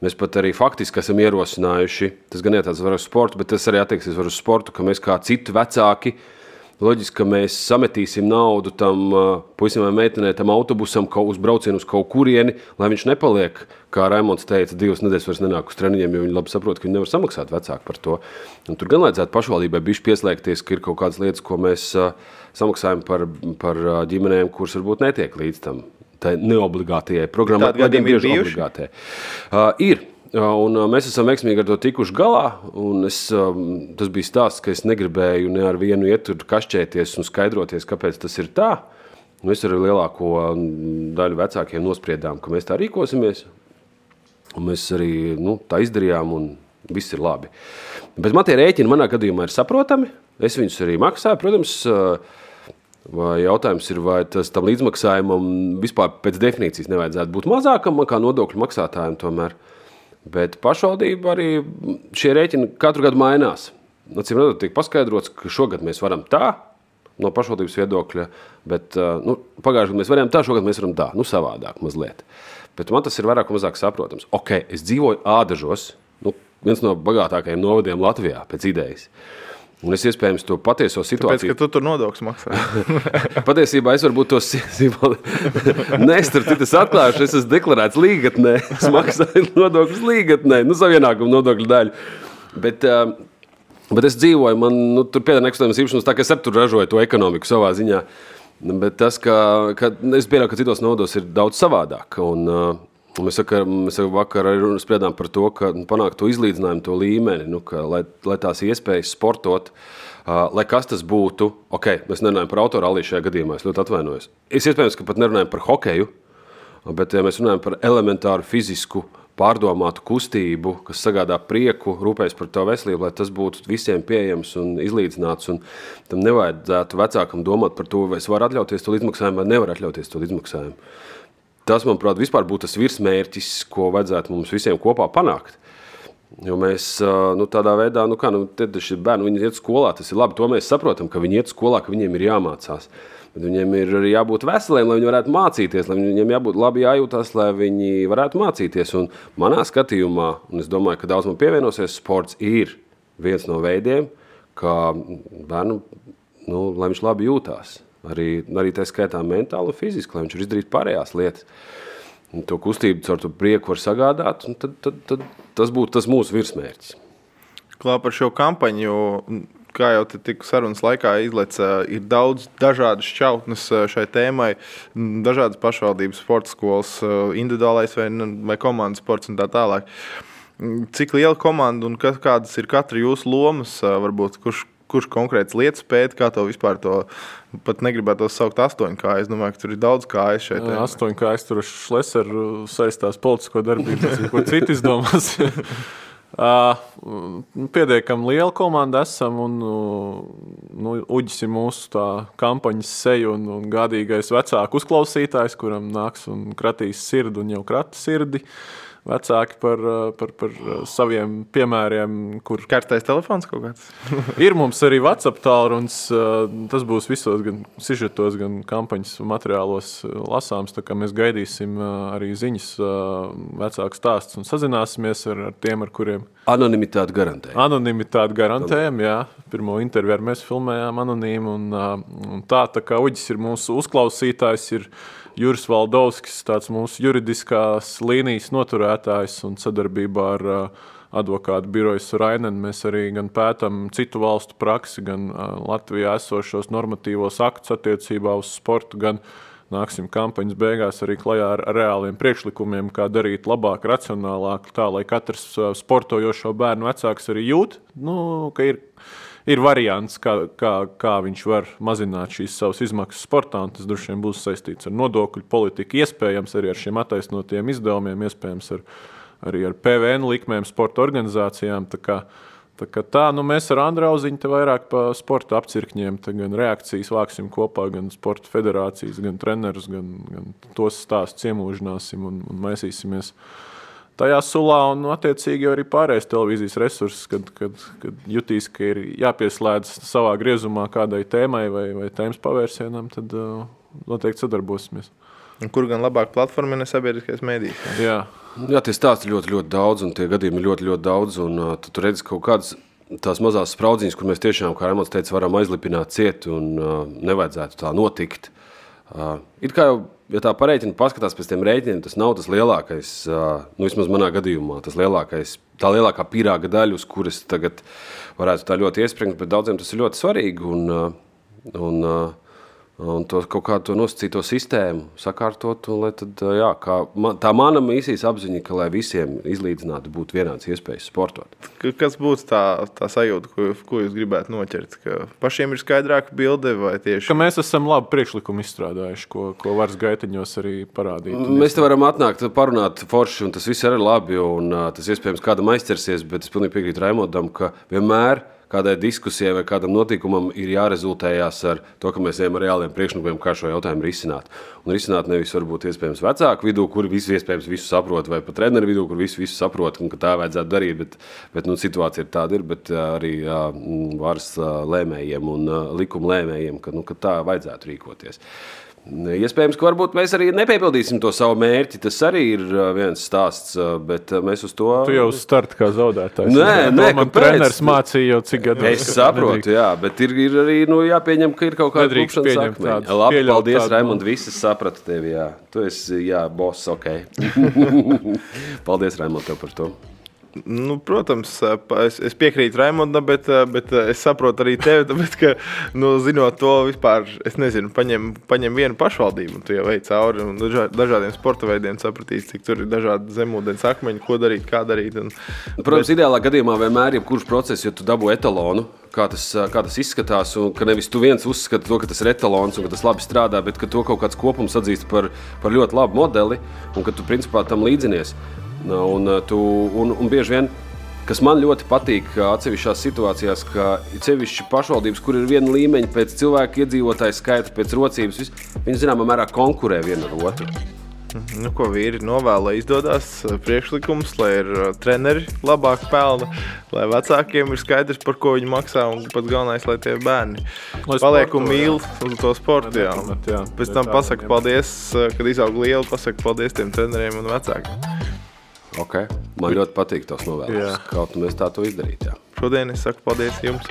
mēs pat arī faktiski esam ierosinājuši, tas gan ir tāds var uz sportu, bet tas arī attieksies uz sportu, ka mēs kā citi vecāki Loģiski, ka mēs sametīsim naudu tam puisim vai meitenei, tam autobusam uz braucienu uz kaut kurieni, lai viņš nepaliek, kā Raimons teica, divas nedēļas vairs nenāk uz treniņiem, jo viņi labi saprot, ka viņi nevar samaksāt vecāku par to. Un tur gan vajadzētu pašvaldībai bišķi pieslēgties, ka ir kaut kādas lietas, ko mēs samaksājam par, par ģimenēm, kuras varbūt netiek līdz tam neobligātajai programmai. Gadījumi ir bijuši? Obligātajai. Uh, ir. Un mēs esam veiksmīgi ar to tikuši galā. Es, tas bija stāsts, ka es negribēju ne ar vienu iet tur kašķēties un skaidroties, kāpēc tas ir tā. Mēs ar lielāko daļu vecākiem nospriedām, ka mēs tā rīkosimies. Un mēs arī nu, tā izdarījām, un viss ir labi. Bet man tie rēķini manā gadījumā ir saprotami. Es viņus arī maksāju. Protams, vai jautājums ir, vai tas tam līdzmaksājumam vispār pēc definīcijas nevajadzētu būt mazākam kā nodokļu maksātājiem. Tomēr. Bet pašvaldība arī šie rēķini katru gadu mainās. Acīm redzot, tiek paskaidrots, ka šogad mēs varam tā, no pašvaldības viedokļa, bet nu, pagājušajā gadā mēs varējām tā, šogad mēs varam tā, nu savādāk mazliet. Bet man tas ir vairāk vai mazāk saprotams. Ok, es dzīvoju Ādažos, nu, viens no bagātākajiem novadiem Latvijā pēc idejas. Uh, Un es iespējams to patieso situāciju. Tāpēc, ka tu tur nodokļus maksā. Patiesībā es varbūt to nestartu. Es atklāšu, es esmu deklarēts līgatnē. Es maksāju nodokļus līgatnē, nu, savu ienākumu nodokļu daļu. Bet, uh, bet es dzīvoju, man nu, tur pieder nekustamības īpašums, tā ka es tur ražoju to ekonomiku savā ziņā. Bet tas, ka, ka es pieļauju, ka citos nodos ir daudz savādāk. Un, uh, Mēs, saka, mēs vakar arī spriedām par to, ka nu, panākt to izlīdzinājumu, to līmeni, nu, ka, lai, lai tās iespējas sportot, uh, lai kas tas būtu. Ok, mēs nerunājam par autorāliju šajā gadījumā, es ļoti atvainojos. Es iespējams, ka pat nerunājam par hokeju, bet ja mēs runājam par elementāru fizisku, pārdomātu kustību, kas sagādā prieku, rūpējas par to veselību, lai tas būtu visiem pieejams un izlīdzināts. Un tam nevajadzētu vecākam domāt par to, vai es varu atļauties to līdzmaksājumu vai nevaru atļauties to līdzmaksājumu. Tas, manuprāt, būtu tas virsmērķis, ko vajadzētu mums visiem kopā panākt. Jo mēs nu, tādā veidā, nu, kā nu, šie bērni, viņi iet skolā, tas ir labi. To mēs saprotam, ka viņi iet skolā, ka viņiem ir jāmācās. Bet viņiem ir arī jābūt veseliem, lai viņi varētu mācīties, lai viņiem jābūt labi jājūtas, lai viņi varētu mācīties. Un manā skatījumā, un es domāju, ka daudz man pievienosies, sports ir viens no veidiem, kā bērnu, nu, lai viņš labi jūtās. Arī, arī tā skaitā mentāli un fiziski, lai viņš var izdarīt pārējās lietas. Un to kustību caur to prieku var sagādāt, un tad, tad, tad tas būtu tas mūsu virsmērķis. Klāt par šo kampaņu, kā jau tika sarunas laikā izlaica, ir daudz dažādas šķautnes šai tēmai. Dažādas pašvaldības sporta skolas, individuālais vai, vai komandas sports un tā tālāk. Cik liela komanda un kādas ir katra jūsu lomas, varbūt, kurš, kurš konkrēts lietas pēta, kā to vispār to pat negribētu saukt astoņkājas. Es domāju, ka tur ir daudz kājas šeit. Astoņkājas tur ar šleseru saistās politisko darbību, ko citi izdomās. Uh, pietiekami liela komanda esam, un nu, Uģis ir mūsu kampaņas seja un, un gādīgais vecāku uzklausītājs, kuram nāks un kratīs sirdi un jau krata sirdi. Uh, vecāki par, eh, par, par eh, saviem piemēriem. Kur karstais telefons kaut kāds? ir mums arī WhatsApp tālrunis. Eh, tas būs visos, gan sižetos, gan kampaņas materiālos lasāms. Mēs gaidīsim arī ziņas, vecāku stāstus un sazināsimies ar, ar tiem, ar kuriem. Anonimitāti garantējam. Anonimitāti garantējam, jā. Pirmo interviju ar mēs filmējām anonīmu. Un, un tā, tā kā Uģis ir mūsu uzklausītājs, ir Juris Valdovskis, tāds mūsu juridiskās līnijas noturētājs un sadarbībā ar uh, advokātu birojas Rainen. Mēs arī gan pētām citu valstu praksi, gan uh, Latvijā esošos normatīvos aktus attiecībā uz sportu, gan nāksim kampaņas beigās arī klajā ar reāliem priekšlikumiem, kā darīt labāk, racionālāk, tā lai katrs uh, sportojošo bērnu vecāks arī jūt, nu, ka ir ir variants, kā, kā, kā viņš var mazināt šīs savas izmaksas sportā. Tas droši vien būs saistīts ar nodokļu politiku, iespējams arī ar šiem attaisnotiem izdevumiem, iespējams ar, arī ar PVN likmēm sporta organizācijām. Tā kā, Tā kā tā, nu mēs ar Andrauziņu vairāk par sporta apcirkņiem, gan reakcijas vāksim kopā, gan sporta federācijas, gan trenerus, gan, gan tos stāstus iemūžināsim un, un maisīsimies. Uh, tajā sulā un, attiecīgi, arī pārējais televīzijas resursus, kad, kad, kad jutīs, ka ir jāpieslēdz savā griezumā kādai tēmai vai, vai tēmas pavērsienam, tad uh, noteikti sadarbosimies. Un kur gan labāk platforma ir sabiedriskais mēdījis? Jā. Jā, tie stāsti ļoti, ļoti daudz, un tie gadījumi ir ļoti, ļoti daudz. Un, uh, tu redzi kaut kādas tās mazās spraudziņas, kur mēs tiešām, kā Rēmons teica, varam aizlipināt ciet un uh, nevajadzētu tā notikt. Uh, it kā jau, ja tā pareiķina, paskatās pēc tiem rēķiniem, tas nav tas lielākais, nu vismaz manā gadījumā, tas lielākais, tā lielākā pīrāga daļa, uz kuras tagad varētu tā ļoti iespringt, bet daudziem tas ir ļoti svarīgi un, un un to kaut kādu nosacīto sistēmu sakārtot. Un, tad, jā, man, tā mana misijas apziņa, ka lai visiem izlīdzinātu, būtu vienāds iespējas sportot. Kas būtu tā, tā sajūta, ko, ko jūs gribētu noķert? Ka pašiem ir skaidrāka bilde vai tieši? Ka mēs esam labi priekšlikumu izstrādājuši, ko, ko varas gaitiņos arī parādīt. Mēs te varam atnākt, parunāt forši, un tas viss ir labi, un tas iespējams kādam aizķersies, bet es pilnīgi piekrītu Raimondam, ka vienmēr kādai diskusijai vai kādam notikumam ir jārezultējās ar to, ka mēs ejam ar reāliem priekšlikumiem, kā šo jautājumu risināt. Un risināt nevis varbūt iespējams vecāku vidū, kur visi iespējams visu saprot, vai pat treneru vidū, kur visi visu saprot, un ka tā vajadzētu darīt, bet, bet nu, situācija ir tāda, ir, bet arī varas lēmējiem un likuma lēmējiem, ka, nu, ka tā vajadzētu rīkoties. Iespējams, ka varbūt mēs arī nepiepildīsim to savu mērķi. Tas arī ir viens stāsts, bet mēs uz to. Tu jau uz starta kā zaudētājs. Nē, nē, man treneris mācīja jau cik gadu. Es saprotu, jā, bet ir, ir arī nu, jāpieņem, ka ir kaut kāda klupšanas sakmeņa. Labi, paldies, Raimond, visi saprata tevi, jā. Tu esi, jā, boss, ok. paldies, Raimond, tev par to. Nu, protams, es, es piekrītu Raimondam, bet, bet es saprotu arī tevi. Tāpēc, ka, nu, zinot to, vispār, es nezinu, paņem, paņem vienu pašvaldību, un tu jau ej cauri dažādiem sporta veidiem, sapratīs, cik tur ir dažādi zemūdens akmeņi, ko darīt, kā darīt. Un, protams, bet... ideālā gadījumā vienmēr ir jebkurš process, jo tu dabū etalonu. Kā tas, kā tas izskatās, un ka nevis tu viens uzskati to, ka tas ir etalons un ka tas labi strādā, bet ka to kaut kāds kopums atzīst par, par ļoti labu modeli un ka tu principā tam līdzinies. Un, uh, tu, un, un bieži vien, kas man ļoti patīk atsevišķās situācijās, ka cevišķi pašvaldības, kur ir viena līmeņa pēc cilvēku iedzīvotāju skaita, pēc rocības, viņi zināmā mērā konkurē viena ar otru. Nu, ko vīri novēl, lai izdodas priekšlikums, lai ir treneri labāk pelna, lai vecākiem ir skaidrs, par ko viņi maksā. Un pats galvenais, lai tie bērni lai paliek un mīl uz to sportu. Jā. Jā. Pēc tam pasaka paldies, kad izaug liela, pasaka paldies tiem treneriem un vecākiem. Okay. Man ļoti patīk tas novēlējums. Kaut mēs tā to izdarītu. Šodien es saku paldies jums.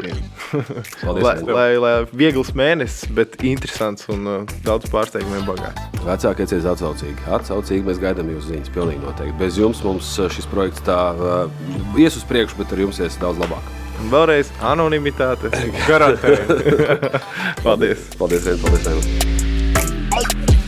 paldies, lai, lai, lai viegls mēnesis, bet interesants un uh, daudz pārsteigumiem bagāts. Vecākie ir atsaucīgi. Atsaucīgi mēs gaidām jūsu ziņas. Pilnīgi noteikti. Bez jums mums uh, šis projekts tā uh, ies uz priekšu, bet ar jums ies daudz labāk. Un vēlreiz anonimitāte garantē. paldies. Paldies, Rein, paldies, Rein.